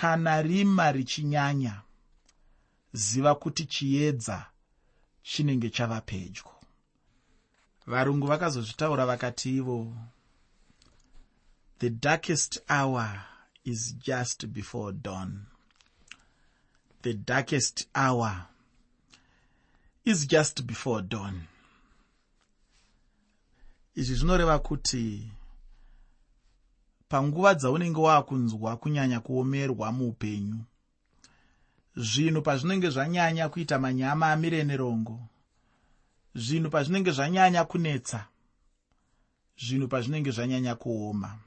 kana rima richinyanya ziva kuti chiedza chinenge chava pedyo. Varungu vakazozvitaura vakati ivo the darkest hour is just before dawn. The darkest hour is just before dawn. Izvi zvinoreva kuti panguva dzaunenge waakunzwa kunyanya kuomerwa muupenyu. Zvinhu pazvinenge zvanyanya kuita manyama amire nerongo zvinhu pazvinenge zvanyanya kunetsa. Zvinhu pazvinenge zvanyanya kuoma.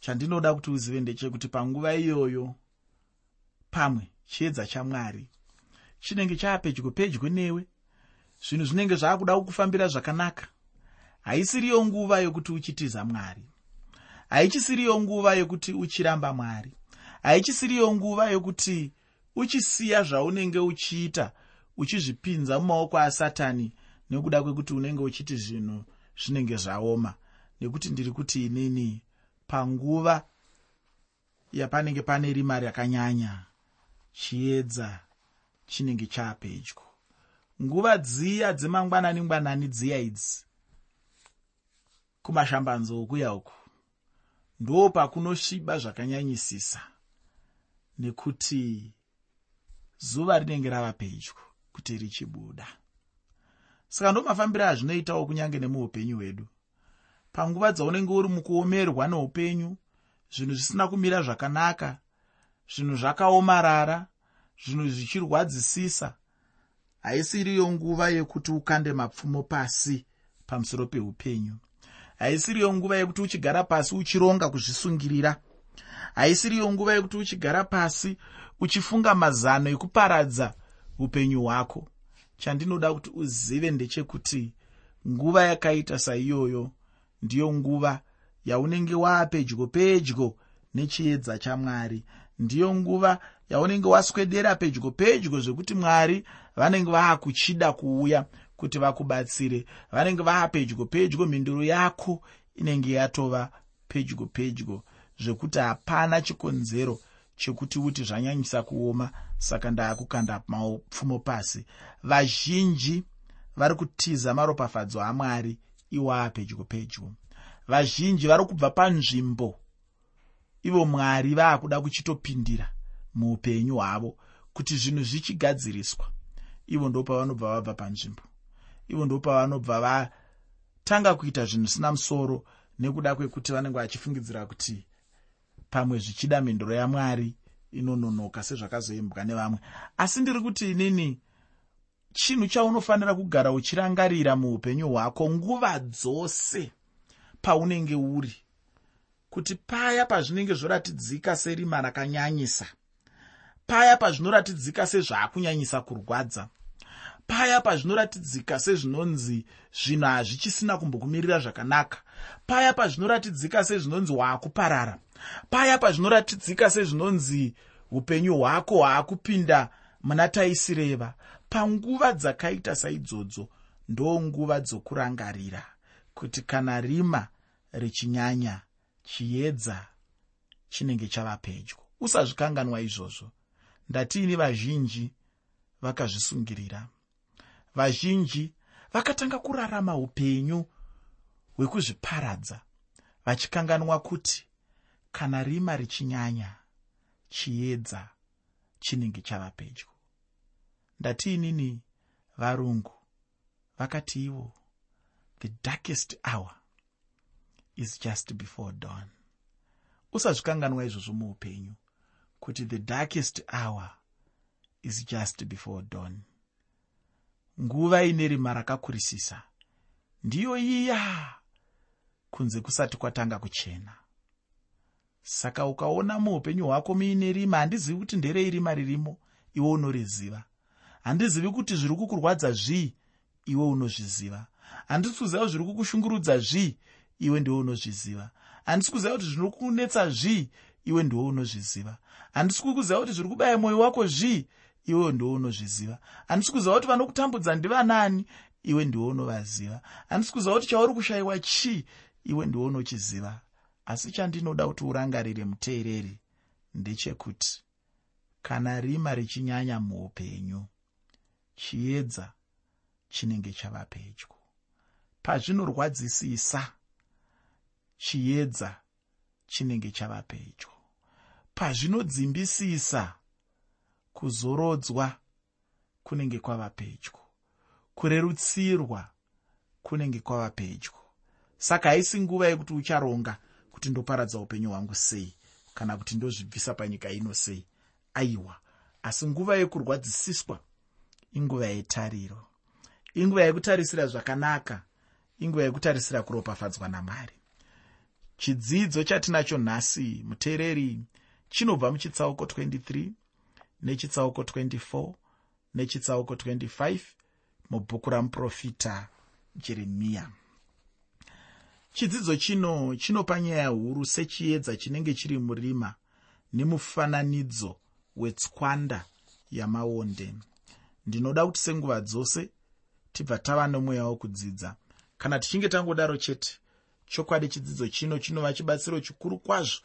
Chandinoda kuti uzive ndechekuti panguva iyoyo pamwe chiedza chamwari chinenge chaapedyo pedyo newe. Zvinhu zvinenge zvaakuda kukufambira zvakanaka. Haisiriyo nguva yokuti uchitiza mwari haichisiriyo nguva yokuti uchiramba mwari. Haichisiriyo nguva yokuti uchisiya zvaunenge uchiita uchizvipinza mumaoko asatani nekuda kwekuti unenge uchiti zvinhu zvinenge zvaoma. Nekuti ndiri kuti inini panguva yapanenge pane rima rakanyanya chiedza chinenge chaapedyo. Nguva dziya dzemangwanani ngwanani dziya idzi kumashambanzoukuya uku ndo pakunosviba zvakanyanyisisa nekuti zuva rinenge rava pedyo kuti richibuda. Saka ndo mafambiro azvinoitawo kunyange nemuupenyu hwedu. Panguva dzaunenge uri mukuomerwa neupenyu zvinhu zvisina kumira zvakanaka zvinhu zvakaomarara zvinhu zvichirwadzisisa haisiriyo nguva yekuti ukande mapfumo pasi pamusoro peupenyu haisiriyo nguva yekuti uchigara pasi uchironga kuzvisungirira. Haisiriyo nguva yekuti uchigara pasi uchifunga mazano ekuparadza upenyu hwako. Chandinoda kuti uzive ndechekuti nguva yakaita saiyoyo ndiyo nguva yaunenge waapedyo pedyo nechiedza chamwari ndiyo nguva yaunenge waswedera pedyo pedyo zvekuti mwari vanenge vaakuchida kuuya kuti vakubatsire. Vanenge vaapedyo pedyo mhinduro yako inenge yatova pedyo pedyo zvekuti hapana chikonzero chekuti uti zvanyanyisa kuoma saka ndaakukanda mapfumo pasi. Vazhinji vari kutiza maropafadzo amwari iwo apedyo pedyo. Vazhinji vari kubva panzvimbo ivo mwari vaakuda kuchitopindira muupenyu hwavo kuti zvinhu zvichigadziriswa. Ivo ndo pavanobva vabva panzvimbo ivo ndo pavanobva vatanga kuita zvinhu zvisina musoro nekuda kwekuti vanenge vachifungidzira kuti pamwe zvichida mhinduro yamwari inononoka sezvakazoimbwa nevamwe. Asi ndiri kuti inini chinhu chaunofanira kugara uchirangarira muupenyu hwako nguva dzose paunenge uri kuti paya pazvinenge zvoratidzika serima rakanyanyisa paya pazvinoratidzika sezvaakunyanyisa kurwadza paya pazvinoratidzika sezvinonzi zvinhu hazvichisina kumbokumirira zvakanaka. Paya pazvinoratidzika sezvinonzi waakuparara. Paya pazvinoratidzika sezvinonzi upenyu hwako hwaakupinda muna taisireva. Panguva dzakaita saidzodzo ndo nguva dzokurangarira kuti kana rima richinyanya chiedza chinenge chava pedyo. Usazvikanganwa izvozvo. Ndatiini vazhinji vakazvisungirira vazhinji vakatanga kurarama upenyu hwekuzviparadza vachikanganwa kuti kana rima richinyanya chiedza chinenge chava pedyo. Ndatiinini varungu vakati ivo the darkest hour is just before dawn. Usazvikanganwa izvozvo muupenyu kuti the darkest hour is just before dawn nguva ine rima rakakurisisa. Ndiyo iya kunze kusati kwatanga kuchena. Saka ukaona muupenyu hwako muine rima handizivi kuti nderei rima ririmo iwe unoriziva handizivi kuti zviri kukurwadza zvii iwe unozviziva. Handisi kuziva kuti zviri kukushungurudza zvii iwe ndiwe unozviziva. Handisi kuziva kuti zviri kunetsa zvii iwe ndiwe unozviziva. Handisi kukuziva kuti zviri kubaya mwoyo wako zvii iwe ndiwe unozviziva. Handisi kuziva kuti vanokutambudza ndivanani iwe ndiwe unovaziva. Handisi kuziva kuti chauri kushayiwa chii iwe ndiwe unochiziva. Asi chandinoda kuti urangarire muteereri ndechekuti kana rima richinyanya muupenyu chiedza chinenge chava pedyo. Pazvinorwadzisisa chiedza chinenge chava pedyo. Pazvinodzimbisisa kuzorodzwa kunenge kwava pedyo. Kurerutsirwa kunenge kwava pedyo. Saka haisi nguva yekuti ucharonga kuti ndoparadza upenyu hwangu sei kana kuti ndozvibvisa panyika ino sei. Aiwa asi nguva yekurwadzisiswa inguva yetariro. Inguva yekutarisira zvakanaka inguva yekutarisira kuropafadzwa namwari chidzidzo chatinacho nhasi muteereri chinobva muchitsauko 23 nechitsauko 24 nechitsauko 25 mubhuku ramuprofita jeremiya chidzidzo chino chinopa nyaya huru sechiedza chinenge chiri murima nemufananidzo wetswanda yamaonde. Ndinoda kuti senguva dzose tibva tava nomweya wokudzidza kana tichinge tangodaro chete chokwadi chidzidzo chino chinova chibatsiro chikuru kwazvo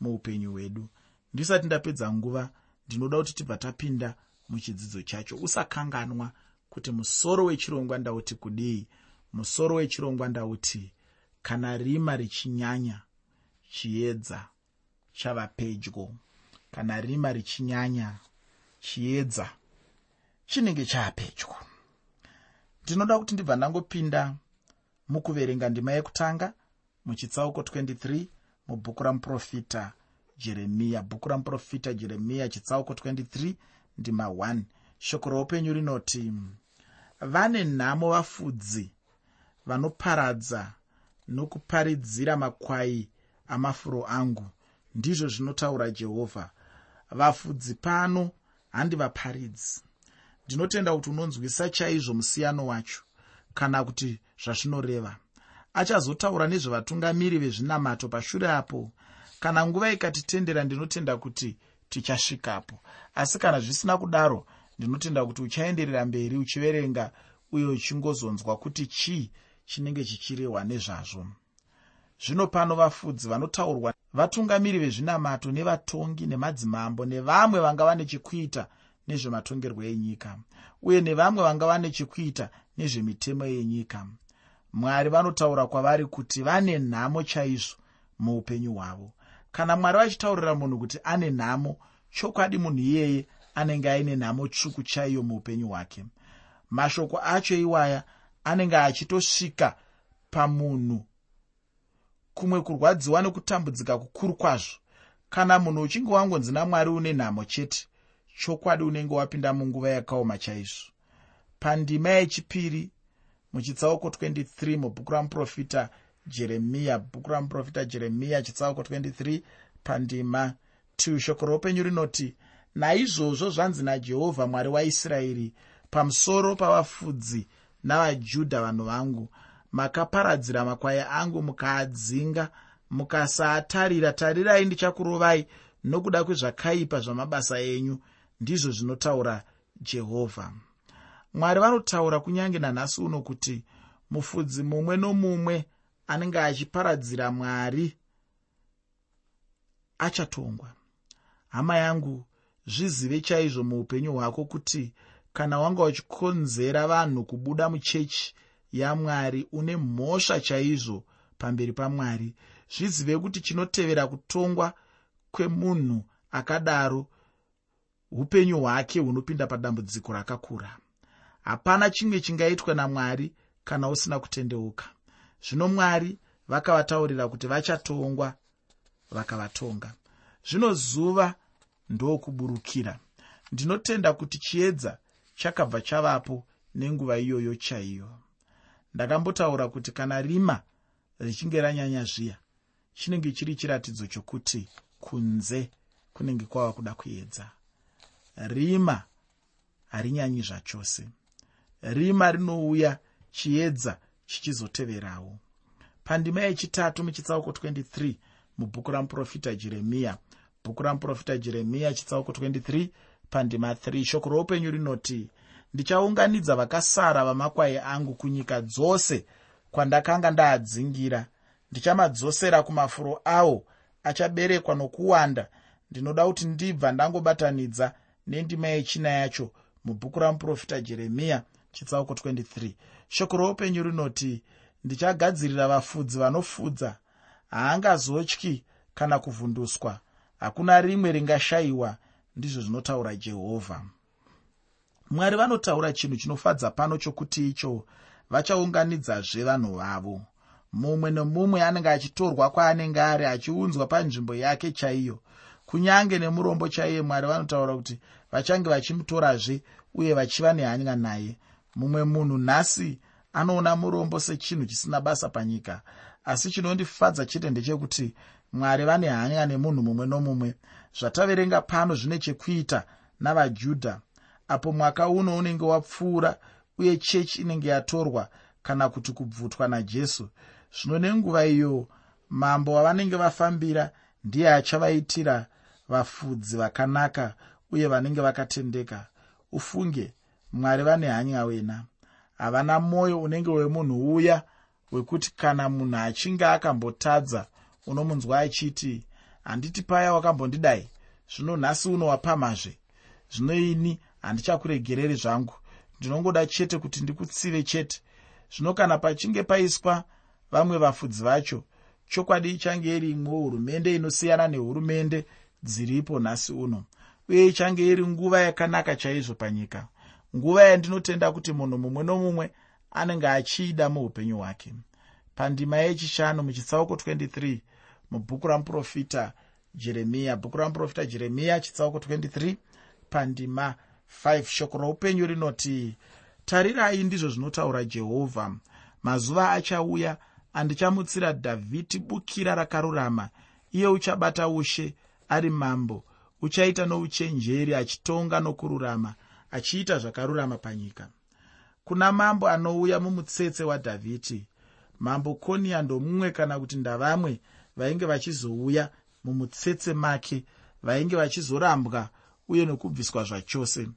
muupenyu hwedu. Ndisati ndapedza nguva ndinoda kuti tibva tapinda muchidzidzo chacho. Usakanganwa kuti musoro wechirongwa ndauti kudii. Musoro wechirongwa ndauti kana rima richinyanya chiedza chava pedyo. Kana rima richinyanya chiedza chinenge chaapedyo ndinoda kuti ndibva ndangopinda mukuverenga ndima yekutanga muchitsauko 23 mubhuku ramuprofita jeremiya bhuku ramuprofita jeremiya chitsauko 23 ndima 1 shoko roupenyu rinoti vane nhamo vafudzi vanoparadza nokuparidzira makwai amafuro angu ndizvo zvinotaura jehovha. Vafudzi pano handivaparidzi ndinotenda kuti unonzwisa chaizvo musiyano wacho kana kuti zvazvinoreva. Achazotaura nezvevatungamiri vezvinamato pashure apo kana nguva ikatitendera ndinotenda kuti tichasvikapo. Asi kana zvisina kudaro ndinotenda kuti uchaenderera mberi uchiverenga uye uchingozonzwa kuti chii chinenge chichirehwa nezvazvo. Zvino pano vafudzi vanotaurwa vatungamiri vezvinamato nevatongi nemadzimambo nevamwe vanga vane chekuita nezvematongerwo enyika uye nevamwe vanga vane chekuita nezvemitemo yenyika. Mwari vanotaura kwavari kuti vane nhamo chaizvo muupenyu hwavo kana mwari vachitaurira munhu kuti ane nhamo chokwadi munhu iyeye anenge aine nhamo tsvuku chaiyo muupenyu hwake. Mashoko acho iwaya anenge achitosvika pamunhu. Kumwe kurwadziwa nekutambudzika kukuru kwazvo. Kana munhu uchinge wangonzi namwari une nhamo chete chokwadi unenge wapinda munguva yakaoma chaizvo. Pandima yechipiri muchitsauko 23 mubhuku ramuprofita jeremiya bhuku ramuprofita jeremiya chitsauko 23 pandima 2 shoko roupenyu rinoti naizvozvo zvanzi najehovha mwari waisraeri pamusoro pavafudzi navajudha vanhu vangu makaparadzira makwai angu mukaadzinga mukasaatarira tarirai ndichakurovai nokuda kwezvakaipa zvamabasa enyu ndizvo zvinotaura jehovha. Mwari vanotaura kunyange nanhasi uno kuti mufudzi mumwe nomumwe anenge achiparadzira mwari achatongwa. Hama yangu zvizive chaizvo muupenyu hwako kuti kana wanga uchikonzera vanhu kubuda muchechi yamwari une mhosva chaizvo pamberi pamwari zvizive kuti chinotevera kutongwa kwemunhu akadaro upenyu hwake hunopinda padambudziko rakakura. Hapana chimwe chingaitwa namwari kana usina kutendeuka zvino mwari vakavataurira kuti vachatongwa vakavatonga. Zvino zuva ndokuburukira. Ndinotenda kuti chiedza chakabva chavapo nenguva iyoyo chaiyo. Ndakambotaura kuti kana rima richinge ranyanya zviya chinenge chiri chiratidzo chokuti kunze kunenge kwava kuda kuedza. Rima harinyanyi zvachose. Rima rinouya chiedza chichizoteverawo. Pandima yechitatu muchitsauko 23 mubhuku ramuprofita jeremiya bhuku ramuprofita jeremiya chitsauko 23 pandima 3 shoko roupenyu rinoti ndichaunganidza vakasara vamakwai angu kunyika dzose kwandakanga ndaadzingira. Ndichamadzosera kumafuro avo achaberekwa nokuwanda. Ndinoda kuti ndibva ndangobatanidza nendima yechina yacho mubhuku ramuprofita jeremiya chitsauko 23 shoko roupenyu rinoti ndichagadzirira vafudzi vanofudza. Haangazotyi kana kuvhunduswa. Hakuna rimwe ringashayiwa ndizvo zvinotaura jehovha. Mwari vanotaura chinhu chinofadza pano chokuti icho vachaunganidzazve vanhu vavo. Mumwe nomumwe anenge achitorwa kwaanenge ari achiunzwa panzvimbo yake chaiyo. Kunyange nemurombo chaiye mwari vanotaura kuti vachange vachimutorazve uye vachiva nehanya naye mumwe munhu nhasi anoona murombo sechinhu chisina basa panyika. Asi chinondifadza chete ndechekuti mwari vane hanya nemunhu mumwe nomumwe. Zvataverenga pano zvine chekuita navajudha. Apo mwaka uno unenge wapfuura uye chechi inenge yatorwa kana kuti kubvutwa najesu. Zvino nenguva iyo mambo wavanenge vafambira ndiye achavaitira vafudzi vakanaka uye vanenge vakatendeka. Ufunge mwari vane hanya wena. Havana mwoyo unenge wemunhu uya wekuti kana munhu achinge akambotadza unomunzwa achiti handiti paya wakambondidai? Zvino nhasi uno wapamazve. Zvino ini handichakuregereri zvangu. Ndinongoda chete kuti ndikutsive chete. Zvino kana pachinge paiswa vamwe vafudzi vacho chokwadi ichange iri imwe hurumende inosiyana nehurumende dziripo nhasi uno. Uye ichange iri nguva yakanaka chaizvo panyika nguva yandinotenda kuti munhu mumwe nomumwe anenge achiida muupenyu hwake. Pandima yechishanu muchitsauko 23 mubhuku ramuprofita jeremiya bhuku ramuprofita jeremiya chitsauko 23 pandima 5 shoko roupenyu rinoti tarirai ndizvo zvinotaura jehovha. Mazuva achauya andichamutsira dhavhidhi bukira rakarurama. Iye uchabata ushe ari mambo uchaita nouchenjeri achitonga nokururama achiita zvakarurama panyika. Kuna mambo anouya mumutsetse wadhavhidhi mambo koniya ndomumwe kana kuti ndavamwe vainge vachizouya mumutsetse make vainge vachizorambwa uye nokubviswa zvachose.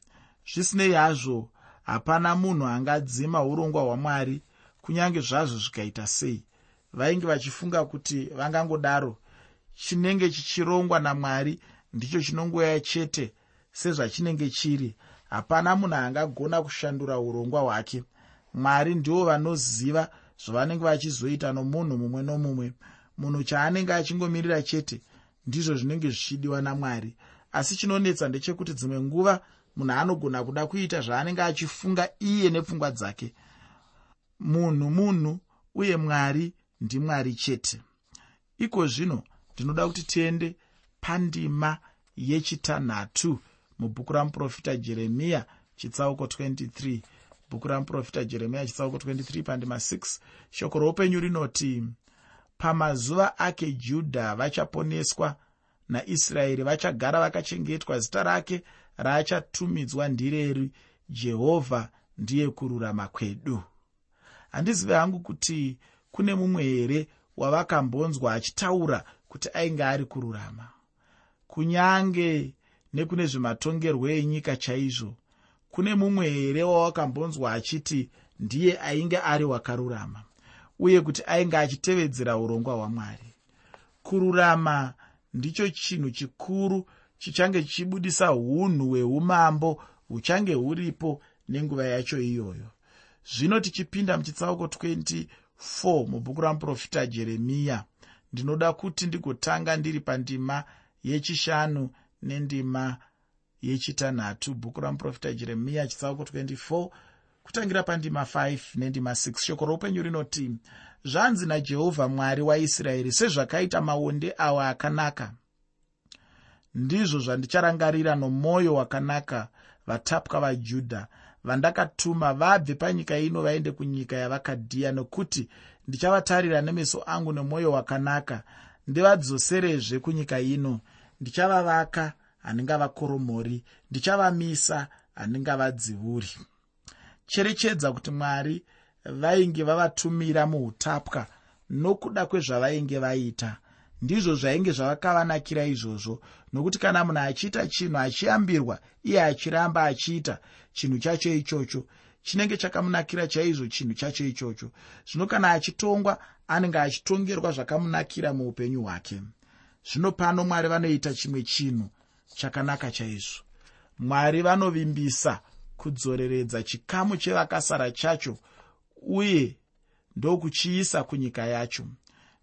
Zvisinei hazvo hapana munhu angadzima urongwa hwamwari kunyange zvazvo zvikaita sei. Vainge vachifunga kuti vangangodaro chinenge chichirongwa namwari ndicho chinongoya chete sezvachinenge chiri hapana munhu angagona kushandura urongwa hwake. Mwari ndivo vanoziva zvavanenge vachizoita nomunhu mumwe nomumwe. Munhu chaanenge achingomirira chete ndizvo zvinenge zvichidiwa namwari. Asi chinonetsa ndechekuti dzimwe nguva munhu anogona kuda kuita zvaanenge achifunga iye nepfungwa dzake. Munhu munhu uye mwari ndimwari chete. Iko zvino ndinoda kuti tiende pandima yechitanhatu mubhuku ramuprofita jeremiya chitsauko 23 bhuku ramuprofita jeremiya chitsauko 23 pandima 6 shoko roupenyu rinoti pamazuva ake judha vachaponeswa naisraeri vachagara vakachengetwa. Zita rake raachatumidzwa ndireri. Jehovha ndiye kururama kwedu. Handizive hangu kuti kune mumwe here wavakambonzwa achitaura kuti ainge ari kururama? Kunyange nekune zvematongerwo enyika chaizvo. Kune mumwe here wawakambonzwa achiti ndiye ainge ari wakarurama uye kuti ainge achitevedzera urongwa hwamwari. Kururama ndicho chinhu chikuru chichange chichibudisa unhu hweumambo huchange huripo nenguva yacho iyoyo. Zvino tichipinda muchitsauko 24 mubhuku ramuprofita jeremiya ndinoda kuti ndigotanga ndiri pandima yechishanu nendima yechitanhatu bhuku ramuprofita jeremiya chitsauko 24 kutangira pandima 5 nendima 6 shoko roupenyu rinoti zvanzi najehovha mwari waisraeri sezvakaita maonde awa akanaka ndizvo zvandicharangarira nomwoyo wakanaka vatapwa vajudha vandakatuma vabve panyika ino vaende kunyika yavakadhiya nokuti ndichavatarira nemeso angu nemwoyo wakanaka. Ndivadzoserezve kunyika ino ndichavavaka handingavakoromori ndichavamisa handingavadzivuri cherechedza kuti mwari vainge vavatumira muutapwa nokuda kwezvavainge vaita. Ndizvo zvainge zvavakavanakira izvozvo nokuti kana munhu achiita chinhu achiyambirwa iye achiramba achiita chinhu chacho ichocho chinenge chakamunakira chaizvo chinhu chacho ichocho. Zvino kana achitongwa anenge achitongerwa zvakamunakira muupenyu hwake zvino pano mwari vanoita chimwe chinhu chakanaka chaizvo. Mwari vanovimbisa kudzoreredza chikamu chevakasara chacho uye ndokuchiisa kunyika yacho.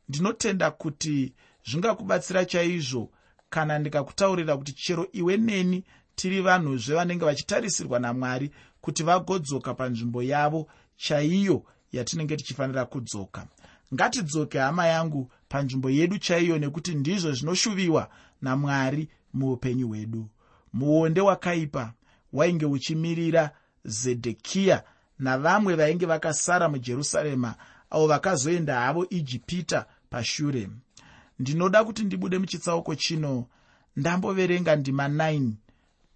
Ndinotenda kuti zvingakubatsira chaizvo kana ndikakutaurira kuti chero iwe neni tiri vanhuzve vanenge vachitarisirwa namwari kuti vagodzoka panzvimbo yavo chaiyo yatinenge tichifanira kudzoka ngatidzoke hama yangu panzvimbo yedu chaiyo nekuti ndizvo zvinoshuviwa namwari muupenyu hwedu. Muonde wakaipa wainge uchimirira zedhekiya navamwe vainge vakasara mujerusarema avo vakazoenda havo ijipita pashure. Ndinoda kuti ndibude muchitsauko chino. Ndamboverenga ndima 9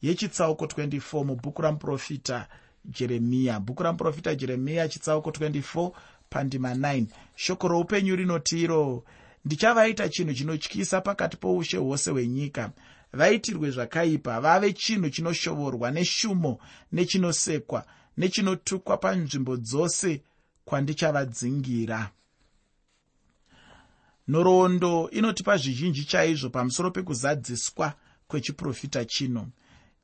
yechitsauko 24 mubhuku ramuprofita jeremiya. Bhuku ramuprofita jeremiya chitsauko 24 pandima 9 shoko roupenyu rinoti iro ndichavaita chinhu chinotyisa pakati poushe hwose hwenyika. Vaitirwe zvakaipa vave chinhu chinoshovorwa neshumo nechinosekwa nechinotukwa panzvimbo dzose kwandichavadzingira. Nhoroondo inotipa zvizhinji chaizvo pamusoro pekuzadziswa kwechiprofita chino.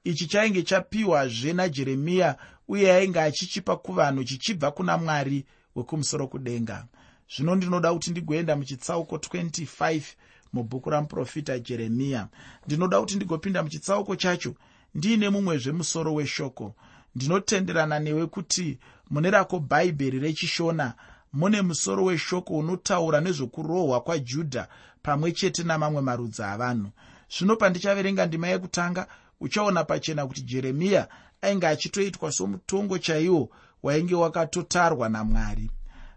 Ichi chainge chapiwazve najeremiya uye ainge achichipa kuvanhu chichibva kuna mwari wekumusoro kudenga. Zvino ndinoda kuti ndigoenda muchitsauko 25 mubhuku ramuprofita jeremiya ndinoda kuti ndigopinda muchitsauko chacho ndiine mumwezve musoro weshoko. Ndinotenderana newe kuti mune rako bhaibheri rechishona mune musoro weshoko unotaura nezvokurohwa kwajudha pamwe chete namamwe marudzi avanhu. Zvino pandichaverenga ndima yekutanga uchaona pachena kuti jeremiya ainge achitoitwa somutongo chaiwo wainge wakatotarwa namwari.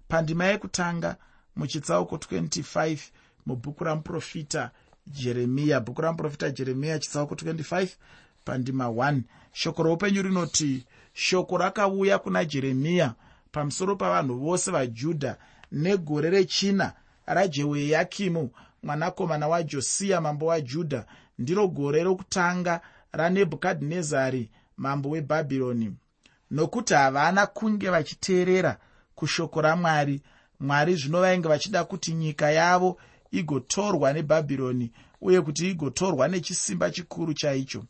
Pandima yekutanga muchitsauko 25 mubhuku ramuprofita jeremiya bhuku ramuprofita jeremiya chitsauko 25 pandima 1 shoko roupenyu rinoti shoko rakauya kuna jeremiya pamusoro pavanhu vose vajudha negore rechina rajehoyakimu mwanakomana wajosiya mambo wajudha ndiro gore rokutanga ranebhukadhinezari mambo webhabhironi nokuti havana kunge vachiteerera kushoko ramwari. Mwari zvino vainge vachida kuti nyika yavo igotorwa nebhabhironi uye kuti igotorwa nechisimba chikuru chaicho.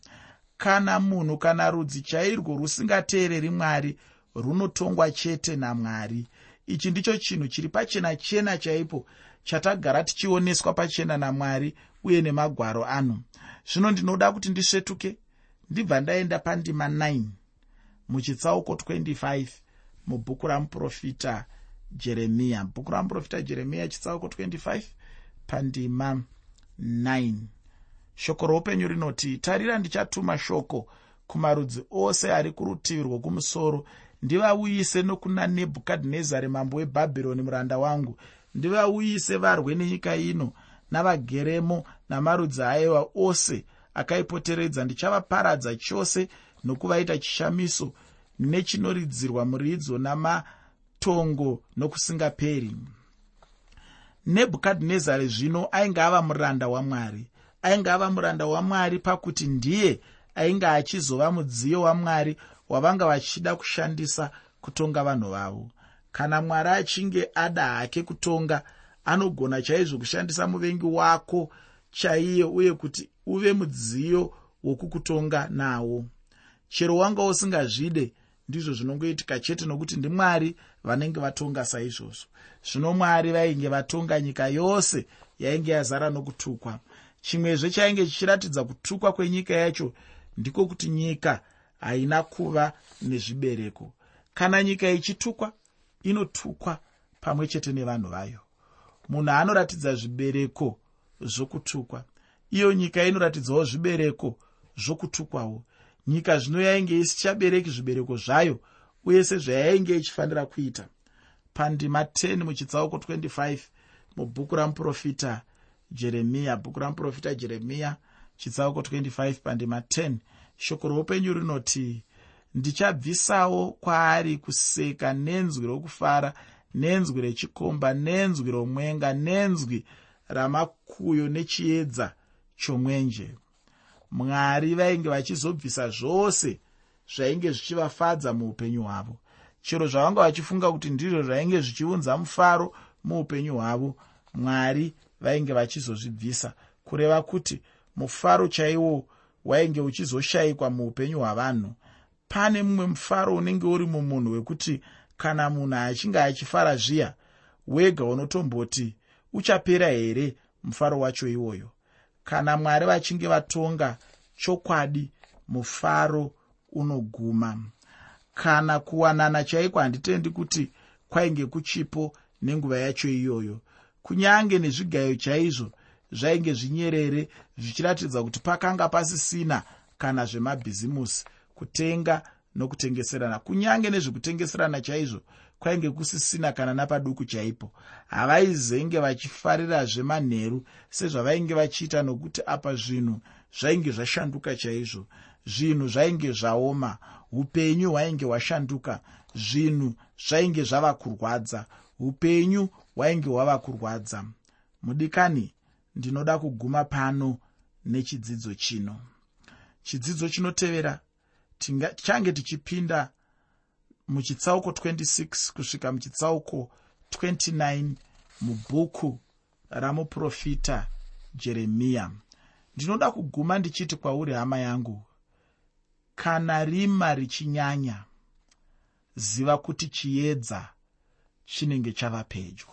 Kana munhu kana rudzi chairwo rusingateereri mwari runotongwa chete namwari. Ichi ndicho chinhu chiri pachena chena chaipo chatagara tichioneswa pachena namwari uye nemagwaro ano. Zvino ndinoda kuti ndisvetuke ndibva ndaenda pandima 9 muchitsauko 25 mubhuku ramuprofita jeremiya bhuku ramuprofita jeremiya chitsauko 25 pandima 9 shoko roupenyu rinoti tarira ndichatuma shoko kumarudzi ose ari kurutivi rwokumusoro. Ndivauyise nokuna nebhukadhinezari mambo webhabhironi muranda wangu. Ndivauyise varwe nenyika ino navageremo namarudzi aiva ose akaipoteredza. Ndichavaparadza chose nokuvaita chishamiso nechinoridzirwa muridzo namatongo nokusingaperi. Nebhukadhinezari zvino ainge ava muranda wamwari ainge ava muranda wamwari pakuti ndiye ainge achizova mudziyo wamwari wavanga vachida kushandisa kutonga vanhu vavo. Kana mwari achinge ada hake kutonga anogona chaizvo kushandisa muvengi wako chaiye uye kuti uve mudziyo wokukutonga nawo chero wanga usingazvide ndizvo zvinongoitika chete nokuti ndimwari vanenge vatonga saizvozvo. Zvino mwari vainge vatonga nyika yose yainge yazara nokutukwa. Chimwezve chainge chichiratidza kutukwa kwenyika yacho ndiko kuti nyika haina kuva nezvibereko. Kana nyika ichitukwa inotukwa pamwe chete nevanhu vayo. Munhu anoratidza zvibereko zvokutukwa. Iyo nyika inoratidzawo zvibereko zvokutukwawo nyika zvino yainge isichabereki zvibereko zvayo uye sezvayainge ichifanira kuita. Pandima 10 muchitsauko 25 mubhuku ramuprofita jeremiya bhuku ramuprofita jeremiya chitsauko 25 pandima 10 shoko roupenyu rinoti ndichabvisawo kwaari kuseka nenzwi rokufara nenzwi rechikomba nenzwi romwenga nenzwi ramakuyo nechiedza chomwenje mwari vainge vachizobvisa zvose zvainge zvichivafadza muupenyu hwavo. Chero zvavanga vachifunga kuti ndizvo zvainge zvichiunza mufaro muupenyu hwavo mwari vainge vachizozvibvisa kureva kuti mufaro chaiwo wainge uchizoshayikwa muupenyu hwavanhu. Pane mumwe mufaro unenge uri mumunhu wekuti kana munhu achinge achifara zviya wega unotomboti uchapera here mufaro wacho iwoyo kana mwari vachinge vatonga chokwadi mufaro unoguma. Kana kuwanana chaiko handitendi kuti kwainge kuchipo nenguva yacho iyoyo. Kunyange nezvigayo chaizvo zvainge zvinyerere zvichiratidza kuti pakanga pasisina kana zvemabhizimusi kutenga nokutengeserana. Kunyange nezvekutengeserana chaizvo kwainge kusisina kana napaduku chaipo. Havaizenge vachifarirazve manheru sezvavainge vachiita nokuti apa zvinhu zvainge zvashanduka chaizvo. Zvinhu zvainge zvaoma upenyu hwainge hwashanduka. Zvinhu zvainge zvava kurwadza upenyu hwainge hwava kurwadza. Mudikani ndinoda kuguma pano nechidzidzo chino. Chidzidzo chinotevera tichange tichipinda muchitsauko 26 kusvika muchitsauko 29 mubhuku ramuprofita jeremiya ndinoda kuguma ndichiti kwauri hama yangu kana rima richinyanya ziva kuti chiedza chinenge chava pedyo